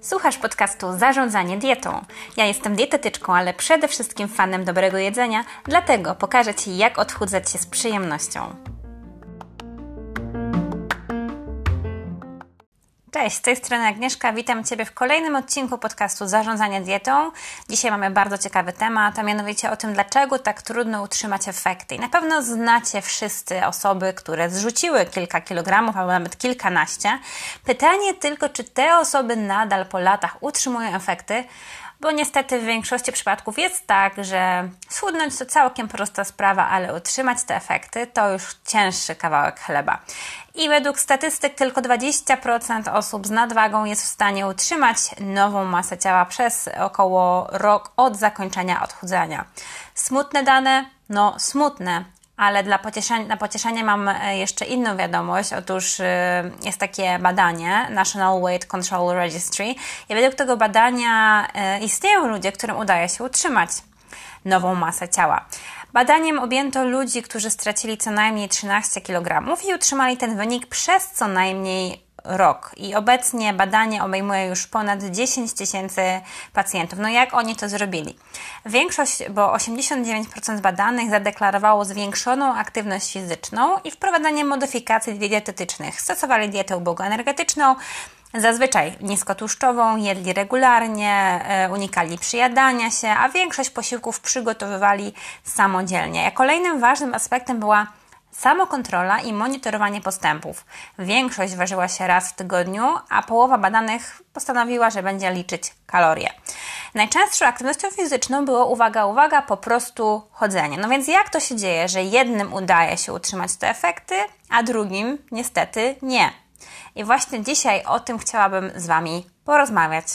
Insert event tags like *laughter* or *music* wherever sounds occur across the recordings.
Słuchasz podcastu Zarządzanie dietą. Ja jestem dietetyczką, ale przede wszystkim fanem dobrego jedzenia, dlatego pokażę Ci, jak odchudzać się z przyjemnością. Cześć, z tej strony Agnieszka. Witam Ciebie w kolejnym odcinku podcastu Zarządzanie dietą. Dzisiaj mamy bardzo ciekawy temat, a mianowicie o tym, dlaczego tak trudno utrzymać efekty. I na pewno znacie wszyscy osoby, które zrzuciły kilka kilogramów albo nawet kilkanaście. Pytanie tylko, czy te osoby nadal po latach utrzymują efekty, bo niestety w większości przypadków jest tak, że schudnąć to całkiem prosta sprawa, ale utrzymać te efekty to już cięższy kawałek chleba. I według statystyk tylko 20% osób z nadwagą jest w stanie utrzymać nową masę ciała przez około rok od zakończenia odchudzania. Smutne dane? No, smutne, ale dla pocieszenia, na pocieszenie mam e, jeszcze inną wiadomość. Otóż e, jest takie badanie National Weight Control Registry i według tego badania e, istnieją ludzie, którym udaje się utrzymać nową masę ciała. Badaniem objęto ludzi, którzy stracili co najmniej 13 kg i utrzymali ten wynik przez co najmniej rok i obecnie badanie obejmuje już ponad 10 tysięcy pacjentów. No jak oni to zrobili? Większość, bo 89% badanych zadeklarowało zwiększoną aktywność fizyczną i wprowadzanie modyfikacji dietetycznych. Stosowali dietę ubogoenergetyczną, Zazwyczaj niskotłuszczową, jedli regularnie, e, unikali przyjadania się, a większość posiłków przygotowywali samodzielnie. Kolejnym ważnym aspektem była Samokontrola i monitorowanie postępów. Większość ważyła się raz w tygodniu, a połowa badanych postanowiła, że będzie liczyć kalorie. Najczęstszą aktywnością fizyczną było, uwaga, uwaga, po prostu chodzenie. No więc jak to się dzieje, że jednym udaje się utrzymać te efekty, a drugim niestety nie? I właśnie dzisiaj o tym chciałabym z Wami porozmawiać.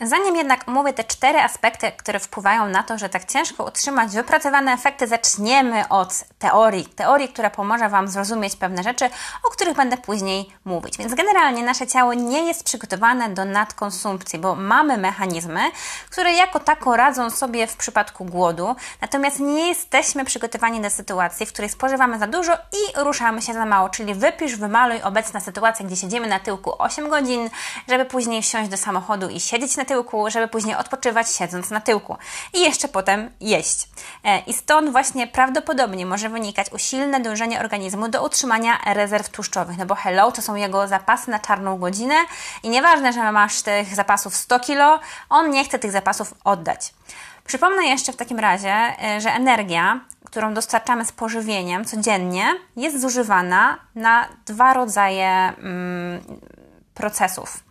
Zanim jednak omówię te cztery aspekty, które wpływają na to, że tak ciężko utrzymać wypracowane efekty, zaczniemy od teorii. Teorii, która pomoże Wam zrozumieć pewne rzeczy, o których będę później mówić. Więc generalnie nasze ciało nie jest przygotowane do nadkonsumpcji, bo mamy mechanizmy, które jako tako radzą sobie w przypadku głodu, natomiast nie jesteśmy przygotowani do sytuacji, w której spożywamy za dużo i ruszamy się za mało. Czyli wypisz, wymaluj obecna sytuacja, gdzie siedzimy na tyłku 8 godzin, żeby później wsiąść do samochodu i siedzieć na tyłku, żeby później odpoczywać siedząc na tyłku i jeszcze potem jeść. E, I stąd właśnie prawdopodobnie może wynikać usilne dążenie organizmu do utrzymania rezerw tłuszczowych, no bo hello, to są jego zapasy na czarną godzinę i nieważne, że masz tych zapasów 100 kg, on nie chce tych zapasów oddać. Przypomnę jeszcze w takim razie, e, że energia, którą dostarczamy z pożywieniem codziennie, jest zużywana na dwa rodzaje mm, procesów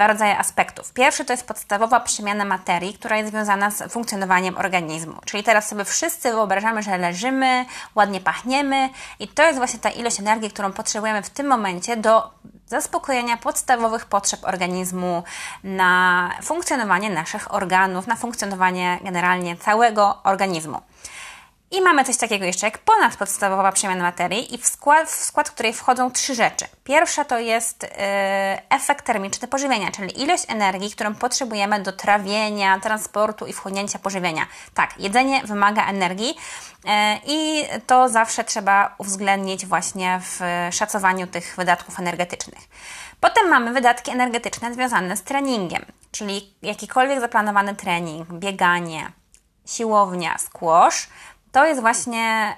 dwa rodzaje aspektów. Pierwszy to jest podstawowa przemiana materii, która jest związana z funkcjonowaniem organizmu. Czyli teraz sobie wszyscy wyobrażamy, że leżymy, ładnie pachniemy i to jest właśnie ta ilość energii, którą potrzebujemy w tym momencie do zaspokojenia podstawowych potrzeb organizmu, na funkcjonowanie naszych organów, na funkcjonowanie generalnie całego organizmu. I mamy coś takiego jeszcze jak ponadpodstawowa przemiana materii i w skład, w skład której wchodzą trzy rzeczy. Pierwsza to jest yy, efekt termiczny pożywienia, czyli ilość energii, którą potrzebujemy do trawienia, transportu i wchłonięcia pożywienia. Tak, jedzenie wymaga energii yy, i to zawsze trzeba uwzględnić właśnie w szacowaniu tych wydatków energetycznych. Potem mamy wydatki energetyczne związane z treningiem, czyli jakikolwiek zaplanowany trening, bieganie, siłownia, squash – to jest właśnie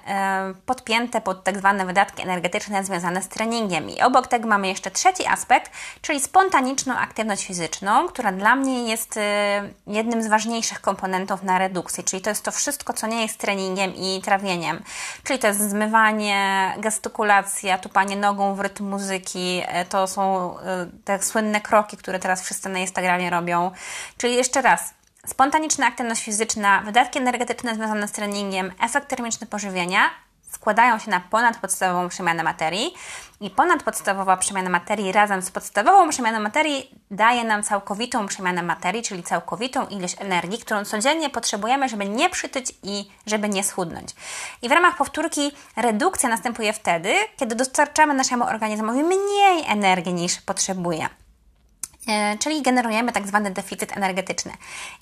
podpięte pod tak zwane wydatki energetyczne związane z treningiem. I obok tego mamy jeszcze trzeci aspekt, czyli spontaniczną aktywność fizyczną, która dla mnie jest e, jednym z ważniejszych komponentów na redukcji, czyli to jest to wszystko, co nie jest treningiem i trawieniem. Czyli to jest zmywanie, gestykulacja, tupanie nogą w rytm muzyki, e, to są e, te słynne kroki, które teraz wszyscy na Instagramie robią. Czyli jeszcze raz, Spontaniczna aktywność fizyczna, wydatki energetyczne związane z treningiem, efekt termiczny pożywienia składają się na ponadpodstawową przemianę materii i ponadpodstawowa przemiana materii razem z podstawową przemianą materii daje nam całkowitą przemianę materii, czyli całkowitą ilość energii, którą codziennie potrzebujemy, żeby nie przytyć i żeby nie schudnąć. I w ramach powtórki redukcja następuje wtedy, kiedy dostarczamy naszemu organizmowi mniej energii niż potrzebuje. E, czyli generujemy tak zwany deficyt energetyczny.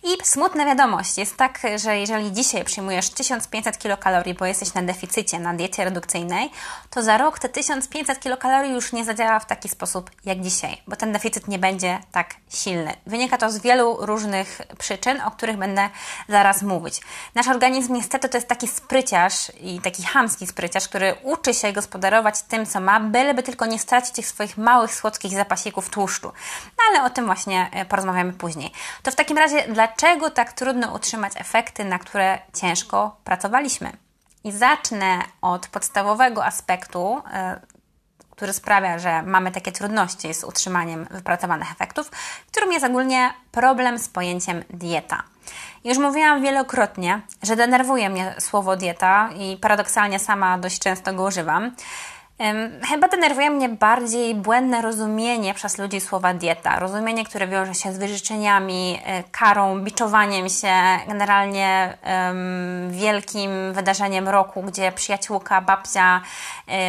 I smutna wiadomość jest tak, że jeżeli dzisiaj przyjmujesz 1500 kilokalorii, bo jesteś na deficycie, na diecie redukcyjnej, to za rok te 1500 kilokalorii już nie zadziała w taki sposób jak dzisiaj, bo ten deficyt nie będzie tak silny. Wynika to z wielu różnych przyczyn, o których będę zaraz mówić. Nasz organizm niestety to jest taki spryciarz i taki chamski spryciarz, który uczy się gospodarować tym, co ma, byleby tylko nie stracić tych swoich małych, słodkich zapasików tłuszczu. No, ale o tym właśnie e, porozmawiamy później. To w takim razie, dlaczego tak trudno utrzymać efekty, na które ciężko pracowaliśmy? I zacznę od podstawowego aspektu, e, który sprawia, że mamy takie trudności z utrzymaniem wypracowanych efektów, którym jest ogólnie problem z pojęciem dieta. Już mówiłam wielokrotnie, że denerwuje mnie słowo dieta i paradoksalnie sama dość często go używam. Chyba denerwuje mnie bardziej błędne rozumienie przez ludzi słowa dieta. Rozumienie, które wiąże się z wyżyczeniami, e, karą, biczowaniem się, generalnie wielkim wydarzeniem roku, gdzie przyjaciółka, babcia,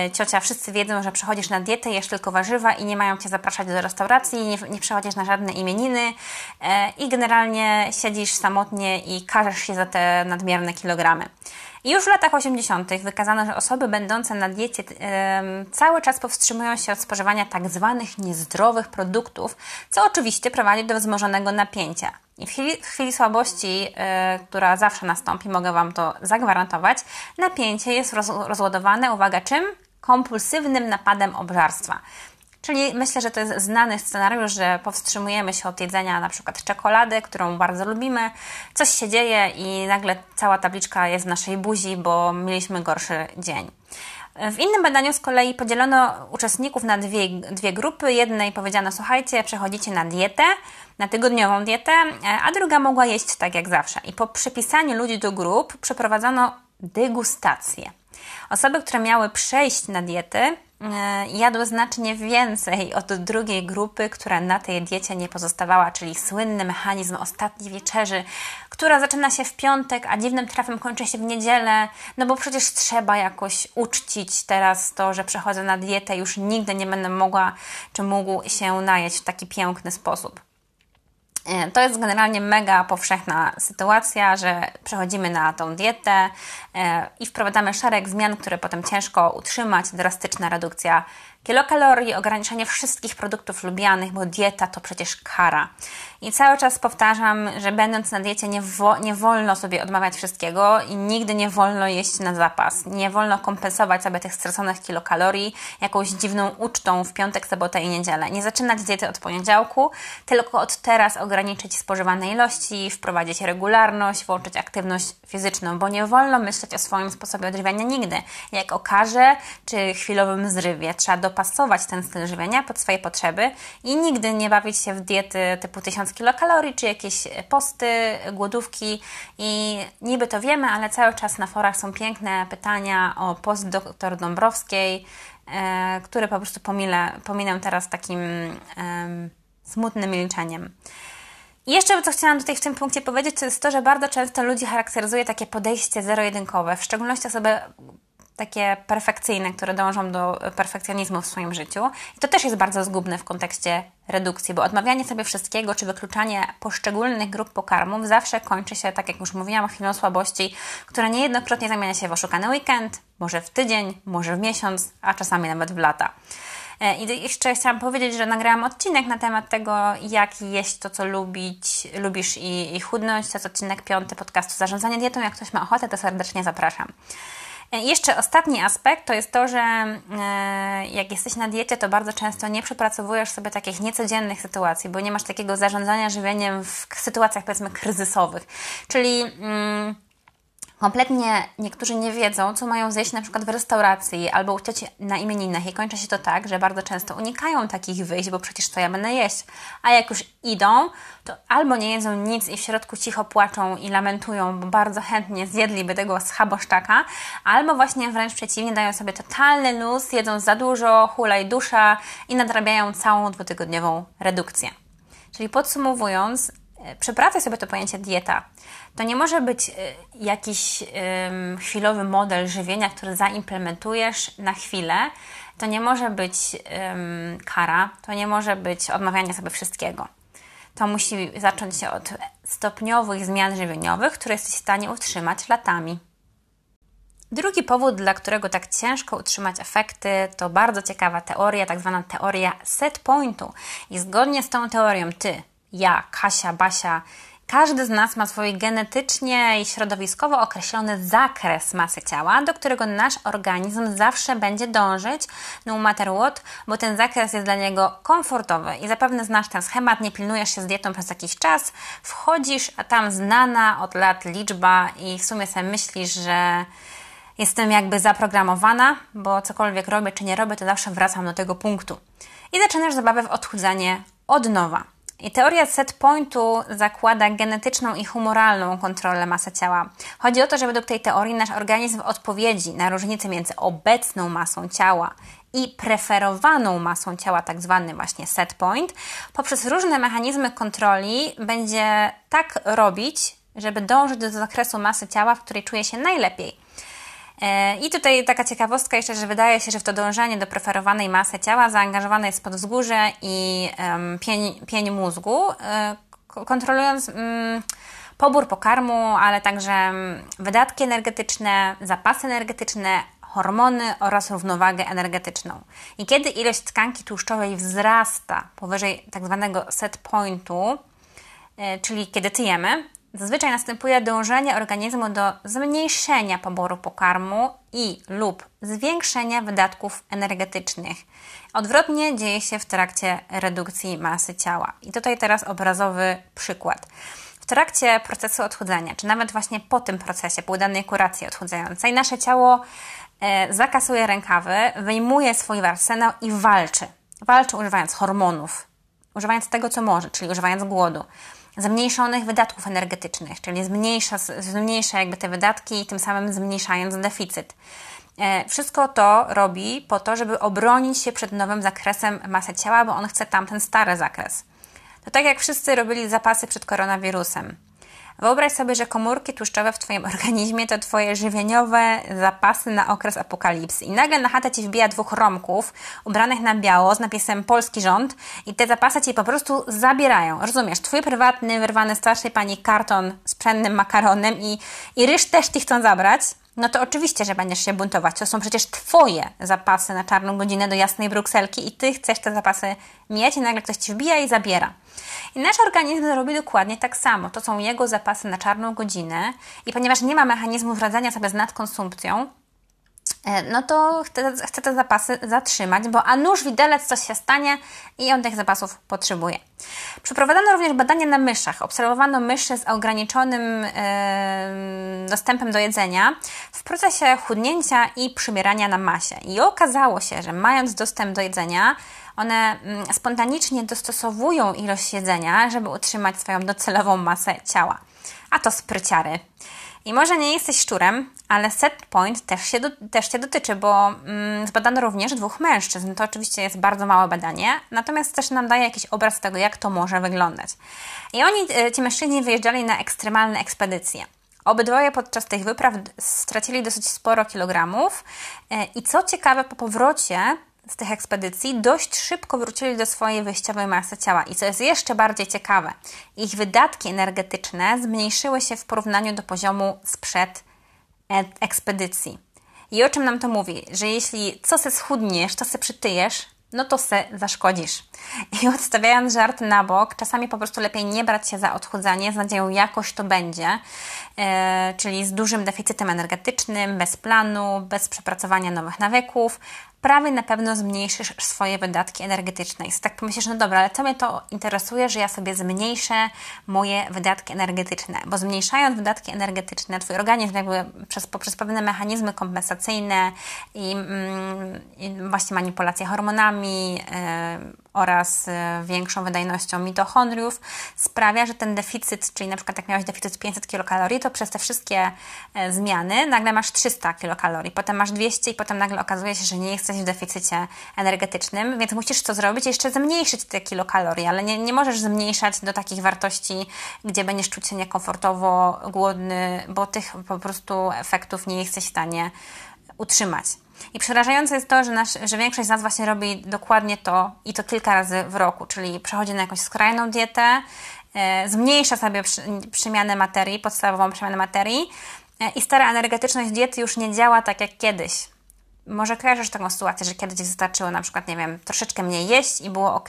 y, ciocia, wszyscy wiedzą, że przechodzisz na dietę, jesz tylko warzywa i nie mają cię zapraszać do restauracji, nie, nie przechodzisz na żadne imieniny y, i generalnie siedzisz samotnie i karzesz się za te nadmierne kilogramy. I już w latach 80. wykazano, że osoby będące na diecie cały czas powstrzymują się od spożywania tak zwanych niezdrowych produktów, co oczywiście prowadzi do wzmożonego napięcia. I w chwili, w chwili słabości, yy, która zawsze nastąpi, mogę Wam to zagwarantować, napięcie jest roz, rozładowane, uwaga, czym? Kompulsywnym napadem obżarstwa. Czyli myślę, że to jest znany scenariusz, że powstrzymujemy się od jedzenia na przykład czekolady, którą bardzo lubimy, coś się dzieje i nagle cała tabliczka jest w naszej buzi, bo mieliśmy gorszy dzień. W innym badaniu z kolei podzielono uczestników na dwie, dwie grupy. Jednej powiedziano, słuchajcie, przechodzicie na dietę, na tygodniową dietę, a druga mogła jeść tak jak zawsze. I po przypisaniu ludzi do grup przeprowadzono degustację. Osoby, które miały przejść na dietę, E, jadły znacznie więcej od drugiej grupy, która na tej diecie nie pozostawała, czyli słynny mechanizm ostatniej wieczerzy, która zaczyna się w piątek, a dziwnym trafem kończy się w niedzielę, no bo przecież trzeba jakoś uczcić teraz to, że przechodzę na dietę, już nigdy nie będę mogła czy mógł się najeść w taki piękny sposób. E, to jest generalnie mega powszechna sytuacja, że przechodzimy na tą dietę e, i wprowadzamy szereg zmian, które potem ciężko utrzymać, drastyczna redukcja kilokalorii, ograniczenie wszystkich produktów lubianych, bo dieta to przecież kara. I cały czas powtarzam, że będąc na diecie nie, wo nie wolno sobie odmawiać wszystkiego i nigdy nie wolno jeść na zapas. Nie wolno kompensować sobie tych straconych kilokalorii jakąś dziwną ucztą w piątek, sobotę i niedzielę. Nie zaczynać diety od poniedziałku, tylko od teraz ograniczyć spożywane ilości, wprowadzić regularność, włączyć aktywność fizyczną, bo nie wolno myśleć o swoim sposobie odżywiania nigdy. Jak o karze czy chwilowym zrywie. Trzeba dopasować ten styl żywienia pod swoje potrzeby i nigdy nie bawić się w diety typu 1000 kilokalorii, czy jakieś posty, głodówki i niby to wiemy, ale cały czas na forach są piękne pytania o post dr Dąbrowskiej, e, które po prostu pomilę, pominę teraz takim e, smutnym milczeniem. I jeszcze co chciałam tutaj w tym punkcie powiedzieć, to jest to, że bardzo często ludzi charakteryzuje takie podejście zero-jedynkowe, w szczególności osoby takie perfekcyjne, które dążą do perfekcjonizmu w swoim życiu. I to też jest bardzo zgubne w kontekście redukcji, bo odmawianie sobie wszystkiego czy wykluczanie poszczególnych grup pokarmów zawsze kończy się, tak jak już mówiłam, chwilą słabości, która niejednokrotnie zamienia się w oszukany weekend, może w tydzień, może w miesiąc, a czasami nawet w lata. E, I jeszcze chciałam powiedzieć, że nagrałam odcinek na temat tego, jak jeść to, co lubić, lubisz i, i chudnąć. To jest odcinek piąty podcastu Zarządzanie dietą. Jak ktoś ma ochotę, to serdecznie zapraszam. E, jeszcze ostatni aspekt to jest to, że e, jak jesteś na diecie, to bardzo często nie przepracowujesz sobie takich niecodziennych sytuacji, bo nie masz takiego zarządzania żywieniem w sytuacjach powiedzmy kryzysowych. Czyli mm, kompletnie niektórzy nie wiedzą, co mają zjeść na przykład w restauracji albo cioci na imieninach i kończy się to tak, że bardzo często unikają takich wyjść, bo przecież to ja będę jeść. A jak już idą, to albo nie jedzą nic i w środku cicho płaczą i lamentują, bo bardzo chętnie zjedliby tego schaboszczaka, albo właśnie wręcz przeciwnie, dają sobie totalny luz, jedzą za dużo, hulaj dusza i nadrabiają całą dwutygodniową redukcję. Czyli podsumowując, Przepracaj sobie to pojęcie dieta. To nie może być e, jakiś chwilowy model żywienia, który zaimplementujesz na chwilę. To nie może być kara, to nie może być odmawianie sobie wszystkiego. To musi zacząć się od stopniowych zmian żywieniowych, które jesteś w stanie utrzymać latami. Drugi powód, dla którego tak ciężko utrzymać efekty, to bardzo ciekawa teoria, tak zwana teoria set pointu. I zgodnie z tą teorią ty, ja, Kasia, Basia, każdy z nas ma swój genetycznie i środowiskowo określony zakres masy ciała, do którego nasz organizm zawsze będzie dążyć, no matter what, bo ten zakres jest dla niego komfortowy i zapewne znasz ten schemat, nie pilnujesz się z dietą przez jakiś czas, wchodzisz, a tam znana od lat liczba i w sumie sobie myślisz, że jestem jakby zaprogramowana, bo cokolwiek robię czy nie robię, to zawsze wracam do tego punktu. I zaczynasz zabawę w odchudzanie od nowa. I teoria set pointu zakłada genetyczną i humoralną kontrolę masy ciała. Chodzi o to, że według tej teorii nasz organizm w odpowiedzi na różnicę między obecną masą ciała i preferowaną masą ciała, tak zwany właśnie set point, poprzez różne mechanizmy kontroli będzie tak robić, żeby dążyć do zakresu masy ciała, w której czuje się najlepiej. E, I tutaj taka ciekawostka jeszcze, że wydaje się, że w to dążenie do preferowanej masy ciała zaangażowane jest podwzgórze i pień, pień mózgu, e, kontrolując um, pobór pokarmu, ale także um, wydatki energetyczne, zapasy energetyczne, hormony oraz równowagę energetyczną. I kiedy ilość tkanki tłuszczowej wzrasta powyżej tak zwanego set pointu, e, czyli kiedy tyjemy, Zazwyczaj następuje dążenie organizmu do zmniejszenia poboru pokarmu i lub zwiększenia wydatków energetycznych. Odwrotnie dzieje się w trakcie redukcji masy ciała. I tutaj teraz obrazowy przykład. W trakcie procesu odchudzania, czy nawet właśnie po tym procesie, po udanej kuracji odchudzającej, nasze ciało e, zakasuje rękawy, wyjmuje swój arsenał i walczy. Walczy używając hormonów, używając tego, co może, czyli używając głodu zmniejszonych wydatków energetycznych, czyli zmniejsza, zmniejsza jakby te wydatki i tym samym zmniejszając deficyt. E, wszystko to robi po to, żeby obronić się przed nowym zakresem masy ciała, bo on chce tamten stary zakres. To tak jak wszyscy robili zapasy przed koronawirusem. Wyobraź sobie, że komórki tłuszczowe w Twoim *laughs* organizmie to Twoje żywieniowe zapasy na okres apokalipsy. I nagle na chatę Ci wbija dwóch romków ubranych na biało z napisem polski rząd i te zapasy Ci po prostu zabierają. Rozumiesz? Twój prywatny, wyrwany starszej pani karton z pszennym makaronem i, i ryż też Ci chcą zabrać, no to oczywiście, że będziesz się buntować. To są przecież Twoje zapasy na czarną godzinę do jasnej brukselki i Ty chcesz te zapasy mieć i nagle ktoś Ci wbija i zabiera. I nasz organizm robi dokładnie tak samo. To są jego zapasy na czarną godzinę i ponieważ nie ma mechanizmu radzenia sobie z nadkonsumpcją, no to chcę, te zapasy zatrzymać, bo a nuż widelec coś się stanie i on tych zapasów potrzebuje. Przeprowadzono również badania na myszach. Obserwowano myszy z ograniczonym e, dostępem do jedzenia w procesie chudnięcia i przybierania na masie. I okazało się, że mając dostęp do jedzenia, one mm, spontanicznie dostosowują ilość jedzenia, żeby utrzymać swoją docelową masę ciała. A to spryciary. I może nie jesteś szczurem, ale set point też się, do, też się dotyczy, bo mm, zbadano również dwóch mężczyzn. To oczywiście jest bardzo małe badanie, natomiast też nam daje jakiś obraz tego, jak to może wyglądać. I oni, e, ci mężczyźni, wyjeżdżali na ekstremalne ekspedycje. Obydwoje podczas tych wypraw stracili dosyć sporo kilogramów e, i co ciekawe, po powrocie z tych ekspedycji dość szybko wrócili do swojej wyjściowej masy ciała. I co jest jeszcze bardziej ciekawe, ich wydatki energetyczne zmniejszyły się w porównaniu do poziomu sprzed e, ekspedycji. I o czym nam to mówi? Że jeśli co se schudniesz, to se przytyjesz, no to se zaszkodzisz. I odstawiając żart na bok, czasami po prostu lepiej nie brać się za odchudzanie z nadzieją jakoś to będzie, yy, czyli z dużym deficytem energetycznym, bez planu, bez przepracowania nowych nawyków, prawie na pewno zmniejszysz swoje wydatki energetyczne. I tak pomyślisz, no dobra, ale co mnie to interesuje, że ja sobie zmniejszę moje wydatki energetyczne? Bo zmniejszając wydatki energetyczne, Twój organizm jakby przez, poprzez pewne mechanizmy kompensacyjne i, mm, i właśnie manipulacje hormonami, yy, oraz e, większą wydajnością mitochondriów sprawia, że ten deficyt, czyli na przykład jak miałeś deficyt 500 kilokalorii, to przez te wszystkie e, zmiany nagle masz 300 kilokalorii, potem masz 200 i potem nagle okazuje się, że nie jesteś w deficycie energetycznym, więc musisz to zrobić jeszcze zmniejszyć te kilokalorie, ale nie, nie możesz zmniejszać do takich wartości, gdzie będziesz czuć się niekomfortowo, głodny, bo tych po prostu efektów nie jesteś w stanie utrzymać. I przerażające jest to, że, nasz, że większość z nas właśnie robi dokładnie to i to kilka razy w roku, czyli przechodzi na jakąś skrajną dietę, e, zmniejsza sobie przy, przemianę materii, podstawową przemianę materii e, i stara energetyczność diety już nie działa tak jak kiedyś. Może kojarzysz taką sytuację, że kiedyś wystarczyło na przykład, nie wiem, troszeczkę mniej jeść i było ok.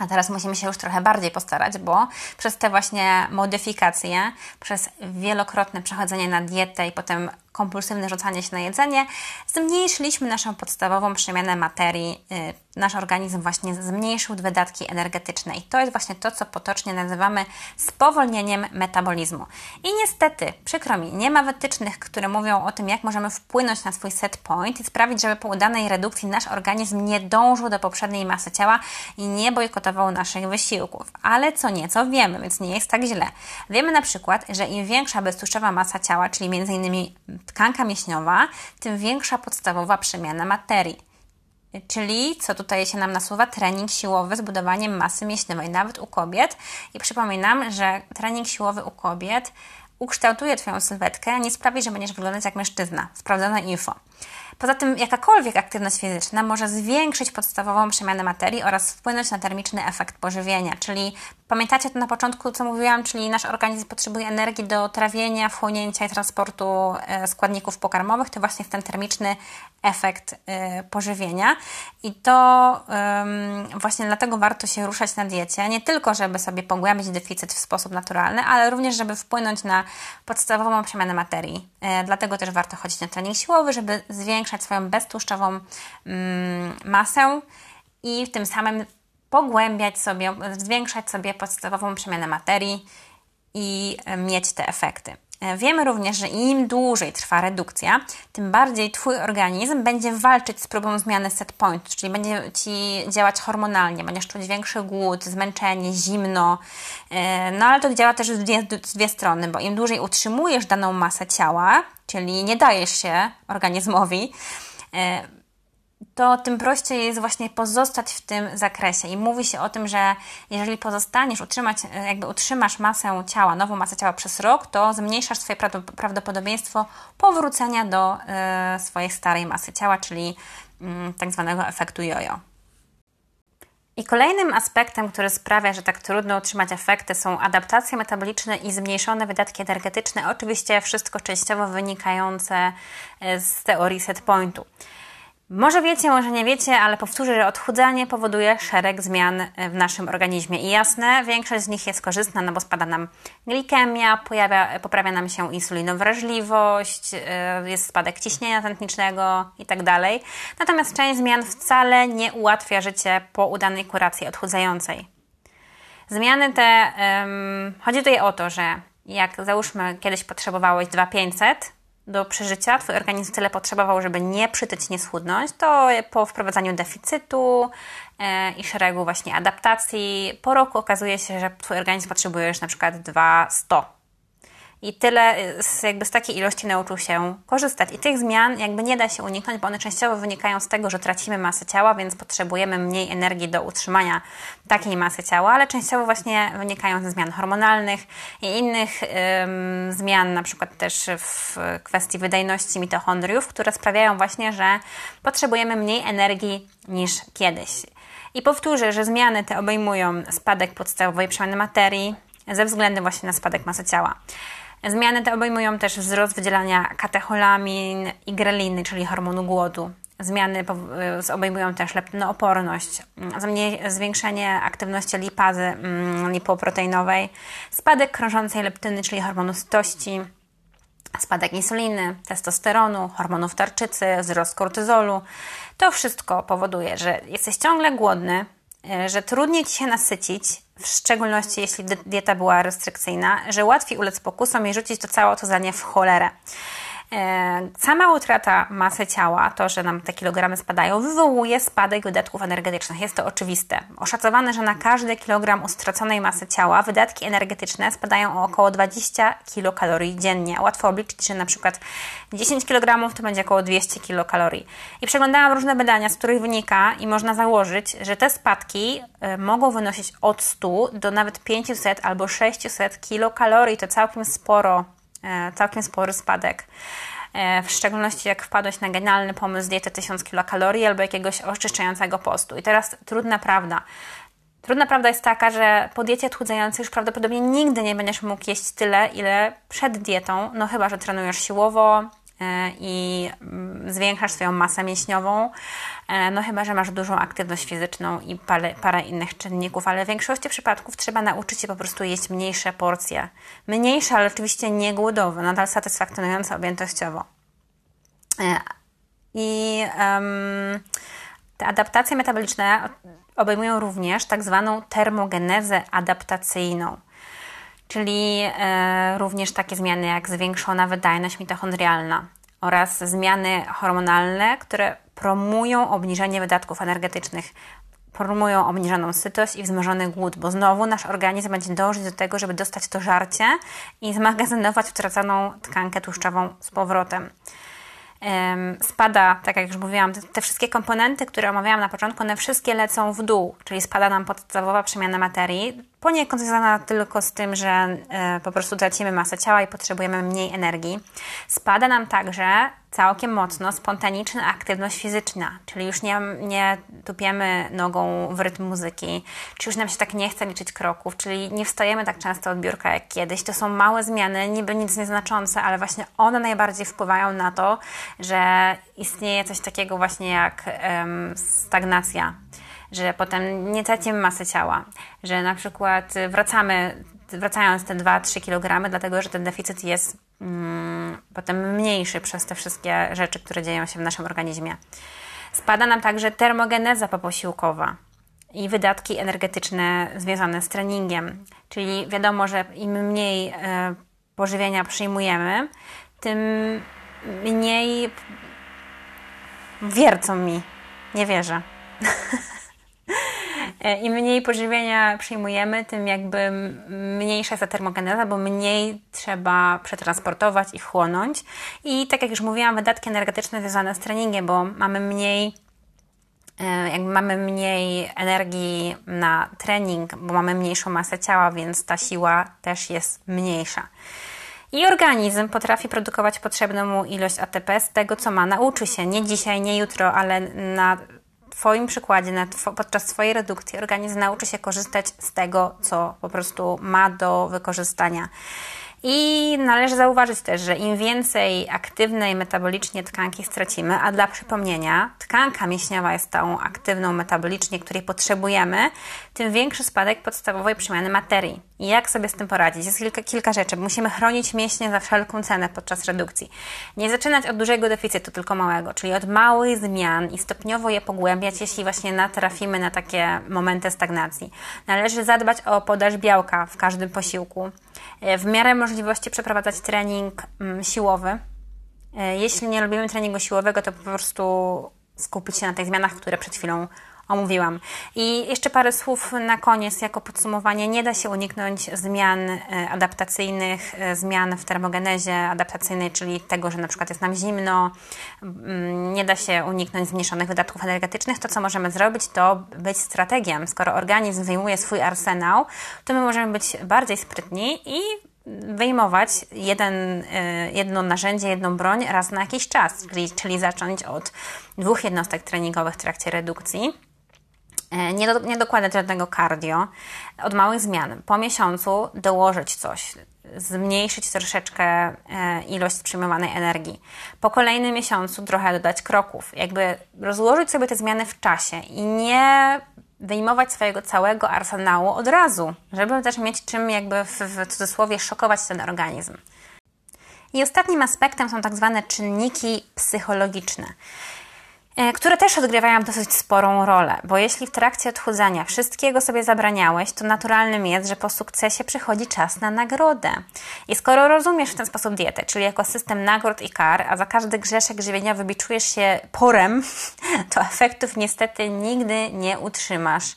A teraz musimy się już trochę bardziej postarać, bo przez te właśnie modyfikacje, przez wielokrotne przechodzenie na dietę i potem kompulsywne rzucanie się na jedzenie, zmniejszyliśmy naszą podstawową przemianę materii. Y, nasz organizm właśnie zmniejszył wydatki energetyczne i to jest właśnie to, co potocznie nazywamy spowolnieniem metabolizmu. I niestety, przykro mi, nie ma wytycznych, które mówią o tym, jak możemy wpłynąć na swój set point i sprawić, żeby po udanej redukcji nasz organizm nie dążył do poprzedniej masy ciała i nie bojkotował naszych wysiłków. Ale co nieco wiemy, więc nie jest tak źle. Wiemy na przykład, że im większa beztłuszczowa masa ciała, czyli m.in tkanka mięśniowa, tym większa podstawowa przemiana materii. Czyli, co tutaj się nam nasuwa, trening siłowy z budowaniem masy mięśniowej, nawet u kobiet. I przypominam, że trening siłowy u kobiet ukształtuje Twoją sylwetkę, nie sprawi, że będziesz wyglądać jak mężczyzna. Sprawdzone info. Poza tym jakakolwiek aktywność fizyczna może zwiększyć podstawową przemianę materii oraz wpłynąć na termiczny efekt pożywienia. Czyli pamiętacie to na początku, co mówiłam, czyli nasz organizm potrzebuje energii do trawienia, wchłonięcia i transportu e, składników pokarmowych. To właśnie jest ten termiczny efekt e, pożywienia. I to właśnie dlatego warto się ruszać na diecie. Nie tylko, żeby sobie pogłębić deficyt w sposób naturalny, ale również, żeby wpłynąć na podstawową przemianę materii. E, dlatego też warto chodzić na trening siłowy, żeby zwiększyć zwiększać swoją beztłuszczową mm, masę i tym samym pogłębiać sobie, zwiększać sobie podstawową przemianę materii i e, mieć te efekty. E, wiemy również, że im dłużej trwa redukcja, tym bardziej Twój organizm będzie walczyć z próbą zmiany set point, czyli będzie Ci działać hormonalnie, będziesz czuć większy głód, zmęczenie, zimno. E, no ale to działa też w dwie, w dwie strony, bo im dłużej utrzymujesz daną masę ciała, czyli nie dajesz się organizmowi, e, to tym prościej jest właśnie pozostać w tym zakresie. I mówi się o tym, że jeżeli pozostaniesz, utrzymać, jakby utrzymasz masę ciała, nową masę ciała przez rok, to zmniejszasz swoje prawdopodobieństwo powrócenia do y, swojej starej masy ciała, czyli y, tak zwanego efektu jojo. I kolejnym aspektem, który sprawia, że tak trudno utrzymać efekty, są adaptacje metaboliczne i zmniejszone wydatki energetyczne. Oczywiście wszystko częściowo wynikające e, z teorii set pointu. Może wiecie, może nie wiecie, ale powtórzę, że odchudzanie powoduje szereg zmian w naszym organizmie. I jasne, większość z nich jest korzystna, no bo spada nam glikemia, pojawia, poprawia nam się insulinowrażliwość, y, jest spadek ciśnienia tętnicznego itd. Tak Natomiast część zmian wcale nie ułatwia życie po udanej kuracji odchudzającej. Zmiany te, um, chodzi tutaj o to, że jak załóżmy kiedyś potrzebowałeś 2500, do przeżycia, Twój organizm tyle potrzebował, żeby nie przytyć, nie schudnąć, to po wprowadzaniu deficytu e, i szeregu właśnie adaptacji, po roku okazuje się, że Twój organizm potrzebuje już na przykład 200 i tyle, z, jakby z takiej ilości nauczył się korzystać. I tych zmian jakby nie da się uniknąć, bo one częściowo wynikają z tego, że tracimy masę ciała, więc potrzebujemy mniej energii do utrzymania takiej masy ciała, ale częściowo właśnie wynikają ze zmian hormonalnych i innych ym, zmian, na przykład też w kwestii wydajności mitochondriów, które sprawiają właśnie, że potrzebujemy mniej energii niż kiedyś. I powtórzę, że zmiany te obejmują spadek podstawowej przemiany materii ze względu właśnie na spadek masy ciała. Zmiany te obejmują też wzrost wydzielania katecholamin i greliny, czyli hormonu głodu. Zmiany y, obejmują też leptynooporność, mm, zwiększenie aktywności lipazy mm, lipoproteinowej, spadek krążącej leptyny, czyli hormonu sytości, spadek insuliny, testosteronu, hormonów tarczycy, wzrost kortyzolu. To wszystko powoduje, że jesteś ciągle głodny, że trudniej ci się nasycić, w szczególności jeśli dieta była restrykcyjna, że łatwiej ulec pokusom i rzucić to całe otudzanie w cholerę. E, sama utrata masy ciała, to, że nam te kilogramy spadają, wywołuje spadek wydatków energetycznych. Jest to oczywiste. Oszacowane, że na każdy kilogram ustraconej masy ciała wydatki energetyczne spadają o około 20 kilokalorii dziennie. Łatwo obliczyć, że na przykład 10 kg to będzie około 200 kilokalorii. I przeglądałam różne badania, z których wynika i można założyć, że te spadki e, mogą wynosić od 100 do nawet 500 albo 600 kilokalorii. To całkiem sporo E, całkiem spory spadek. E, w szczególności jak wpadłeś na genialny pomysł diety 1000 kilokalorii albo jakiegoś oczyszczającego postu. I teraz trudna prawda. Trudna prawda jest taka, że po diecie odchudzającej już prawdopodobnie nigdy nie będziesz mógł jeść tyle, ile przed dietą, no chyba, że trenujesz siłowo, E, i mm, zwiększasz swoją masę mięśniową, e, no chyba, że masz dużą aktywność fizyczną i parę, parę innych czynników, ale w większości przypadków trzeba nauczyć się po prostu jeść mniejsze porcje. Mniejsze, ale oczywiście nie głodowe, nadal satysfakcjonujące objętościowo. E, I um, te adaptacje metaboliczne obejmują również tak zwaną termogenezę adaptacyjną czyli e, również takie zmiany jak zwiększona wydajność mitochondrialna oraz zmiany hormonalne, które promują obniżenie wydatków energetycznych, promują obniżoną sytość i wzmożony głód, bo znowu nasz organizm będzie dążyć do tego, żeby dostać to żarcie i zmagazynować utraconą tkankę tłuszczową z powrotem. Spada, tak jak już mówiłam, te wszystkie komponenty, które omawiałam na początku, one wszystkie lecą w dół, czyli spada nam podstawowa przemiana materii, poniekąd związana tylko z tym, że e, po prostu tracimy masę ciała i potrzebujemy mniej energii. Spada nam także całkiem mocno spontaniczna aktywność fizyczna, czyli już nie, nie tupiemy nogą w rytm muzyki, czy już nam się tak nie chce liczyć kroków, czyli nie wstajemy tak często od biurka jak kiedyś. To są małe zmiany, niby nic nieznaczące, ale właśnie one najbardziej wpływają na to, że istnieje coś takiego właśnie jak um, stagnacja że potem nie tracimy masy ciała, że na przykład wracamy, wracając te 2-3 kg, dlatego że ten deficyt jest mm, potem mniejszy przez te wszystkie rzeczy, które dzieją się w naszym organizmie. Spada nam także termogeneza poposiłkowa i wydatki energetyczne związane z treningiem, czyli wiadomo, że im mniej e, pożywienia przyjmujemy, tym mniej wiercą mi. Nie wierzę. *laughs* E, Im mniej pożywienia przyjmujemy, tym jakby mniejsza jest ta termogeneza, bo mniej trzeba przetransportować i wchłonąć. I tak jak już mówiłam, wydatki energetyczne związane z treningiem, bo mamy mniej e, jakby mamy mniej energii na trening, bo mamy mniejszą masę ciała, więc ta siła też jest mniejsza. I organizm potrafi produkować potrzebną mu ilość ATP z tego, co ma. Nauczy się nie dzisiaj, nie jutro, ale na Twoim przykładzie, na podczas Twojej redukcji, organizm nauczy się korzystać z tego, co po prostu ma do wykorzystania. I należy zauważyć też, że im więcej aktywnej metabolicznie tkanki stracimy, a dla przypomnienia, tkanka mięśniowa jest tą aktywną metabolicznie, której potrzebujemy, tym większy spadek podstawowej przemiany materii. I jak sobie z tym poradzić? Jest kilka, kilka rzeczy. Musimy chronić mięśnie za wszelką cenę podczas redukcji. Nie zaczynać od dużego deficytu, tylko małego, czyli od małych zmian i stopniowo je pogłębiać, jeśli właśnie natrafimy na takie momenty stagnacji. Należy zadbać o podaż białka w każdym posiłku. E, w miarę możliwości przeprowadzać trening mm, siłowy. E, jeśli nie lubimy treningu siłowego, to po prostu skupić się na tych zmianach, które przed chwilą omówiłam. I jeszcze parę słów na koniec, jako podsumowanie. Nie da się uniknąć zmian e, adaptacyjnych, zmian w termogenezie adaptacyjnej, czyli tego, że na przykład jest nam zimno. Mm, nie da się uniknąć zmniejszonych wydatków energetycznych. To, co możemy zrobić, to być strategiem. Skoro organizm wyjmuje swój arsenał, to my możemy być bardziej sprytni i wyjmować jeden, e, jedno narzędzie, jedną broń raz na jakiś czas, czyli, czyli zacząć od dwóch jednostek treningowych w trakcie redukcji. E, nie, do, nie dokładać żadnego cardio, od małych zmian. Po miesiącu dołożyć coś, zmniejszyć troszeczkę e, ilość przyjmowanej energii. Po kolejnym miesiącu trochę dodać kroków. Jakby rozłożyć sobie te zmiany w czasie i nie wyjmować swojego całego arsenału od razu, żeby też mieć czym jakby w, w cudzysłowie szokować ten organizm. I ostatnim aspektem są tak zwane czynniki psychologiczne. E, które też odgrywają dosyć sporą rolę, bo jeśli w trakcie odchudzania wszystkiego sobie zabraniałeś, to naturalnym jest, że po sukcesie przychodzi czas na nagrodę. I skoro rozumiesz w ten sposób dietę, czyli jako system nagród i kar, a za każdy grzeszek żywieniowy biczujesz się porem, *laughs* to efektów niestety nigdy nie utrzymasz.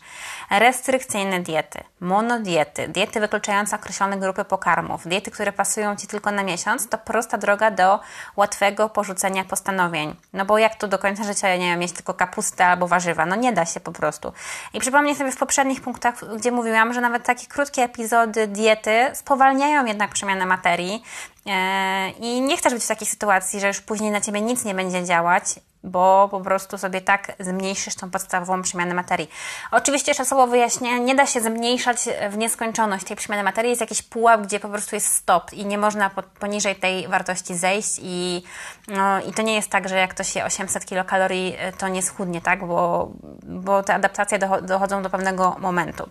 Restrykcyjne diety, monodiety, diety wykluczające określone grupy pokarmów, diety, które pasują Ci tylko na miesiąc, to prosta droga do łatwego porzucenia postanowień. No bo jak tu do końca życia nie wiem, mieć tylko kapustę albo warzywa. No nie da się po prostu. I przypomnę sobie w poprzednich punktach, gdzie mówiłam, że nawet takie krótkie epizody diety spowalniają jednak przemianę materii. E, I nie chcesz być w takiej sytuacji, że już później na ciebie nic nie będzie działać bo po prostu sobie tak zmniejszysz tą podstawową przemianę materii. Oczywiście słowo wyjaśnię, nie da się zmniejszać w nieskończoność tej przemiany materii, jest jakiś pułap, gdzie po prostu jest stop i nie można poniżej tej wartości zejść i, no, i to nie jest tak, że jak ktoś je 800 kilokalorii, to nie schudnie, tak, bo, bo te adaptacje dochodzą do pewnego momentu.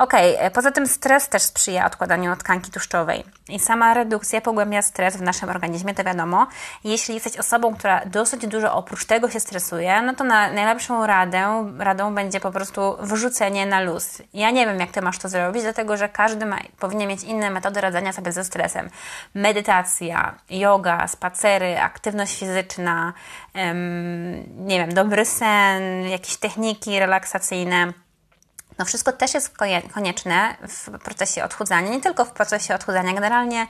Ok, e, poza tym stres też sprzyja odkładaniu tkanki tłuszczowej i sama redukcja pogłębia stres w naszym organizmie, to wiadomo. Jeśli jesteś osobą, która dosyć dużo oprócz tego się stresuje, no to na najlepszą radę, radą będzie po prostu wrzucenie na luz. Ja nie wiem, jak Ty masz to zrobić, dlatego że każdy ma, powinien mieć inne metody radzenia sobie ze stresem. Medytacja, yoga, spacery, aktywność fizyczna, nie wiem, dobry sen, jakieś techniki relaksacyjne. No wszystko też jest konieczne w procesie odchudzania, nie tylko w procesie odchudzania, generalnie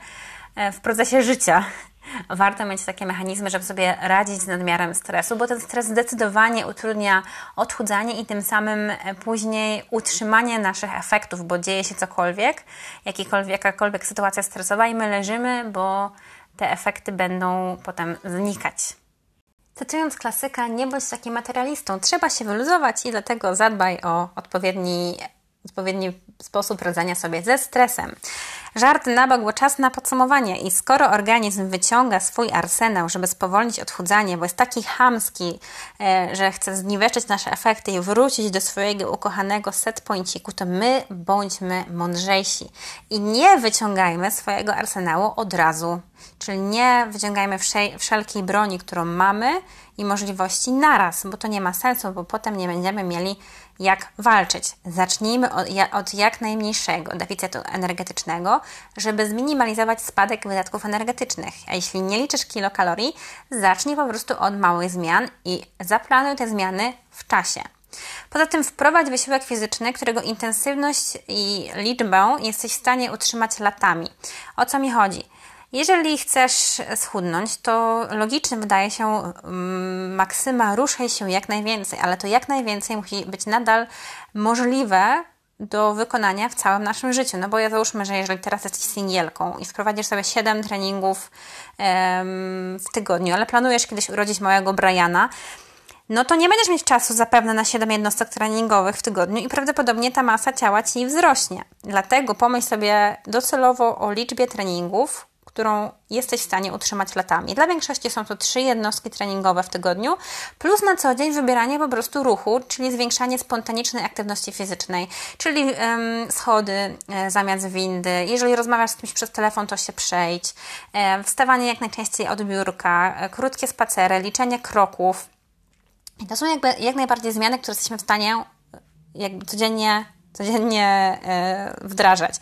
e, w procesie życia. *laughs* Warto mieć takie mechanizmy, żeby sobie radzić z nadmiarem stresu, bo ten stres zdecydowanie utrudnia odchudzanie i tym samym e, później utrzymanie naszych efektów, bo dzieje się cokolwiek, jakakolwiek sytuacja stresowa i my leżymy, bo te efekty będą potem znikać. Cytując klasyka, nie bądź takim materialistą, trzeba się wyluzować i dlatego zadbaj o odpowiedni, odpowiedni sposób radzenia sobie ze stresem. Żart na bok, bo czas na podsumowanie. I skoro organizm wyciąga swój arsenał, żeby spowolnić odchudzanie, bo jest taki chamski, e, że chce zniweczyć nasze efekty i wrócić do swojego ukochanego set pointiku, to my bądźmy mądrzejsi i nie wyciągajmy swojego arsenału od razu. Czyli nie wyciągajmy wszelkiej broni, którą mamy i możliwości naraz, bo to nie ma sensu, bo potem nie będziemy mieli jak walczyć. Zacznijmy od, od jak najmniejszego deficytu energetycznego, żeby zminimalizować spadek wydatków energetycznych. A jeśli nie liczysz kilokalorii, zacznij po prostu od małych zmian i zaplanuj te zmiany w czasie. Poza tym wprowadź wysiłek fizyczny, którego intensywność i liczbę jesteś w stanie utrzymać latami. O co mi chodzi? Jeżeli chcesz schudnąć, to logiczne wydaje się mm, maksyma ruszaj się jak najwięcej, ale to jak najwięcej musi być nadal możliwe do wykonania w całym naszym życiu. No bo ja załóżmy, że jeżeli teraz jesteś singielką i wprowadzisz sobie 7 treningów w tygodniu, ale planujesz kiedyś urodzić małego Briana, no to nie będziesz mieć czasu zapewne na 7 jednostek treningowych w tygodniu i prawdopodobnie ta masa ciała ci wzrośnie. Dlatego pomyśl sobie docelowo o liczbie treningów, którą jesteś w stanie utrzymać latami. Dla większości są to trzy jednostki treningowe w tygodniu, plus na co dzień wybieranie po prostu ruchu, czyli zwiększanie spontanicznej aktywności fizycznej, czyli um, schody e, zamiast windy. Jeżeli rozmawiasz z kimś przez telefon, to się przejdź. E, wstawanie jak najczęściej od biurka, e, krótkie spacery, liczenie kroków. I to są jakby jak najbardziej zmiany, które jesteśmy w stanie jakby codziennie codziennie e, wdrażać.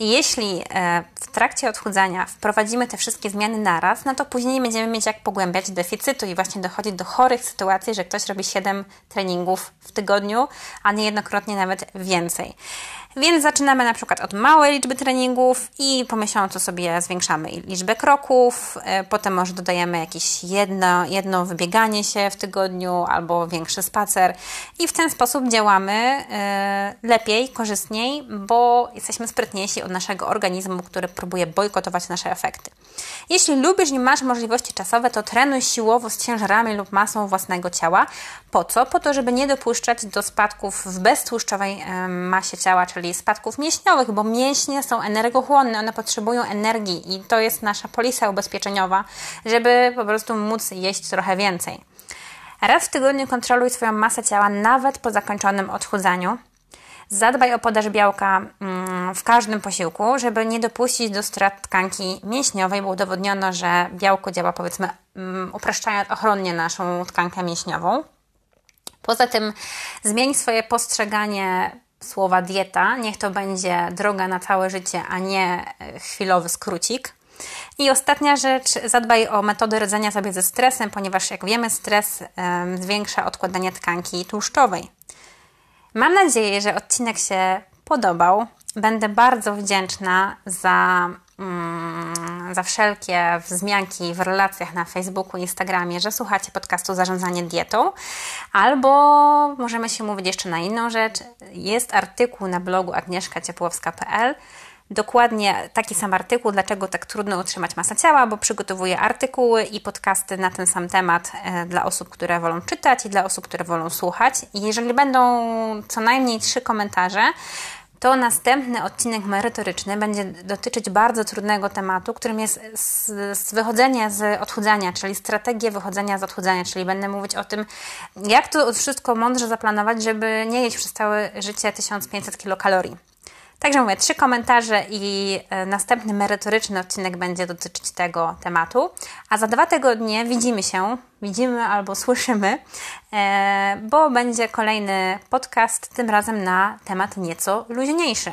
Jeśli e, w trakcie odchudzania wprowadzimy te wszystkie zmiany naraz, no to później będziemy mieć jak pogłębiać deficytu i właśnie dochodzić do chorych sytuacji, że ktoś robi 7 treningów w tygodniu, a niejednokrotnie nawet więcej. Więc zaczynamy na przykład od małej liczby treningów i po miesiącu sobie zwiększamy liczbę kroków, e, potem może dodajemy jakieś jedno, jedno wybieganie się w tygodniu albo większy spacer i w ten sposób działamy e, lepiej, korzystniej, bo jesteśmy sprytniejsi od naszego organizmu, który próbuje bojkotować nasze efekty. Jeśli lubisz i masz możliwości czasowe, to trenuj siłowo z ciężarami lub masą własnego ciała. Po co? Po to, żeby nie dopuszczać do spadków w beztłuszczowej e, masie ciała, czyli spadków mięśniowych, bo mięśnie są energochłonne, one potrzebują energii i to jest nasza polisa ubezpieczeniowa, żeby po prostu móc jeść trochę więcej. Raz w tygodniu kontroluj swoją masę ciała nawet po zakończonym odchudzaniu. Zadbaj o podaż białka mm, w każdym posiłku, żeby nie dopuścić do strat tkanki mięśniowej, bo udowodniono, że białko działa powiedzmy mm, upraszczając ochronnie naszą tkankę mięśniową. Poza tym zmień swoje postrzeganie słowa dieta. Niech to będzie droga na całe życie, a nie e, chwilowy skrócik. I ostatnia rzecz, zadbaj o metody radzenia sobie ze stresem, ponieważ jak wiemy, stres zwiększa odkładanie tkanki tłuszczowej. Mam nadzieję, że odcinek się podobał. Będę bardzo wdzięczna za, za wszelkie wzmianki w relacjach na Facebooku, Instagramie, że słuchacie podcastu Zarządzanie dietą. Albo możemy się mówić jeszcze na inną rzecz. Jest artykuł na blogu agnieszkaciepłowska.pl dokładnie taki sam artykuł, dlaczego tak trudno utrzymać masę ciała, bo przygotowuję artykuły i podcasty na ten sam temat e, dla osób, które wolą czytać i dla osób, które wolą słuchać. I jeżeli będą co najmniej trzy komentarze, to następny odcinek merytoryczny będzie dotyczyć bardzo trudnego tematu, którym jest z, z wychodzenie z odchudzania, czyli strategię wychodzenia z odchudzania, czyli będę mówić o tym, jak to wszystko mądrze zaplanować, żeby nie jeść przez całe życie 1500 kilokalorii. Także mówię, trzy komentarze i e, następny merytoryczny odcinek będzie dotyczyć tego tematu. A za dwa tygodnie widzimy się, widzimy albo słyszymy, e, bo będzie kolejny podcast, tym razem na temat nieco luźniejszy.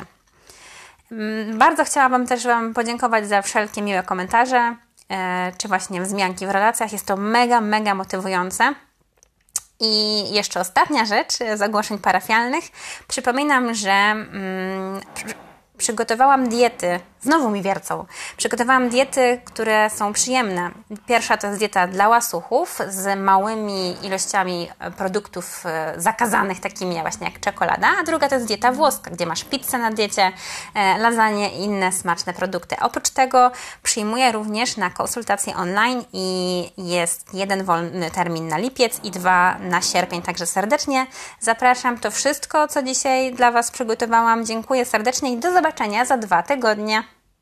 Mm, bardzo chciałabym też Wam podziękować za wszelkie miłe komentarze, e, czy właśnie wzmianki w relacjach. Jest to mega, mega motywujące. I jeszcze ostatnia rzecz z ogłoszeń parafialnych. Przypominam, że mm, przygotowałam diety Znowu mi wiercą. Przygotowałam diety, które są przyjemne. Pierwsza to jest dieta dla łasuchów z małymi ilościami produktów e, zakazanych, takimi właśnie jak czekolada, a druga to jest dieta włoska, gdzie masz pizzę na diecie, e, lasagne i inne smaczne produkty. Oprócz tego przyjmuję również na konsultacje online i jest jeden wolny termin na lipiec i dwa na sierpień, także serdecznie zapraszam. To wszystko, co dzisiaj dla Was przygotowałam. Dziękuję serdecznie i do zobaczenia za dwa tygodnie.